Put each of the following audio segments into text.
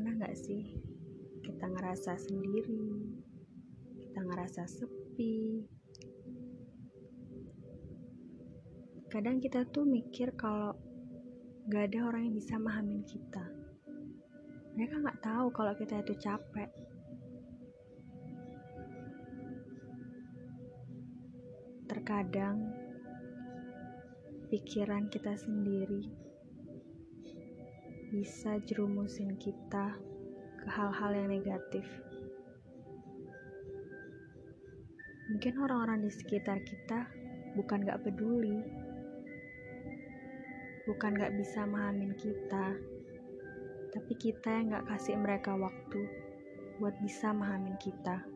Pernah gak sih kita ngerasa sendiri, kita ngerasa sepi. Kadang kita tuh mikir kalau gak ada orang yang bisa memahami kita. Mereka gak tahu kalau kita itu capek. Terkadang pikiran kita sendiri bisa jerumusin kita ke hal-hal yang negatif. Mungkin orang-orang di sekitar kita bukan gak peduli, bukan gak bisa memahami kita, tapi kita yang gak kasih mereka waktu buat bisa memahami kita.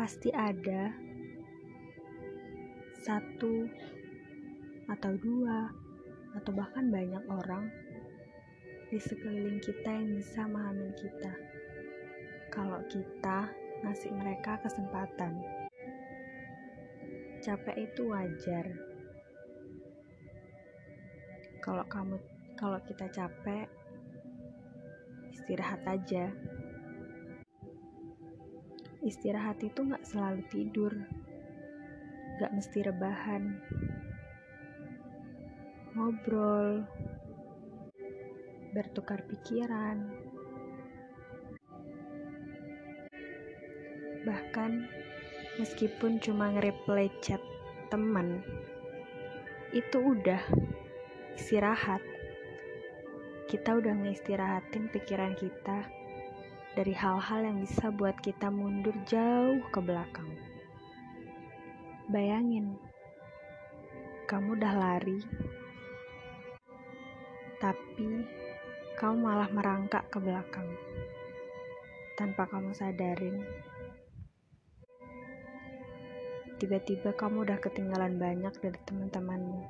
Pasti ada satu atau dua atau bahkan banyak orang di sekeliling kita yang bisa memahami kita. Kalau kita ngasih mereka kesempatan. Capek itu wajar. Kalau kamu kalau kita capek istirahat aja. Istirahat itu nggak selalu tidur, nggak mesti rebahan ngobrol, bertukar pikiran, bahkan meskipun cuma nge-replay chat teman, itu udah istirahat. Kita udah ngeistirahatin pikiran kita dari hal-hal yang bisa buat kita mundur jauh ke belakang. Bayangin, kamu udah lari tapi kamu malah merangkak ke belakang tanpa kamu sadarin. Tiba-tiba kamu udah ketinggalan banyak dari teman-temanmu.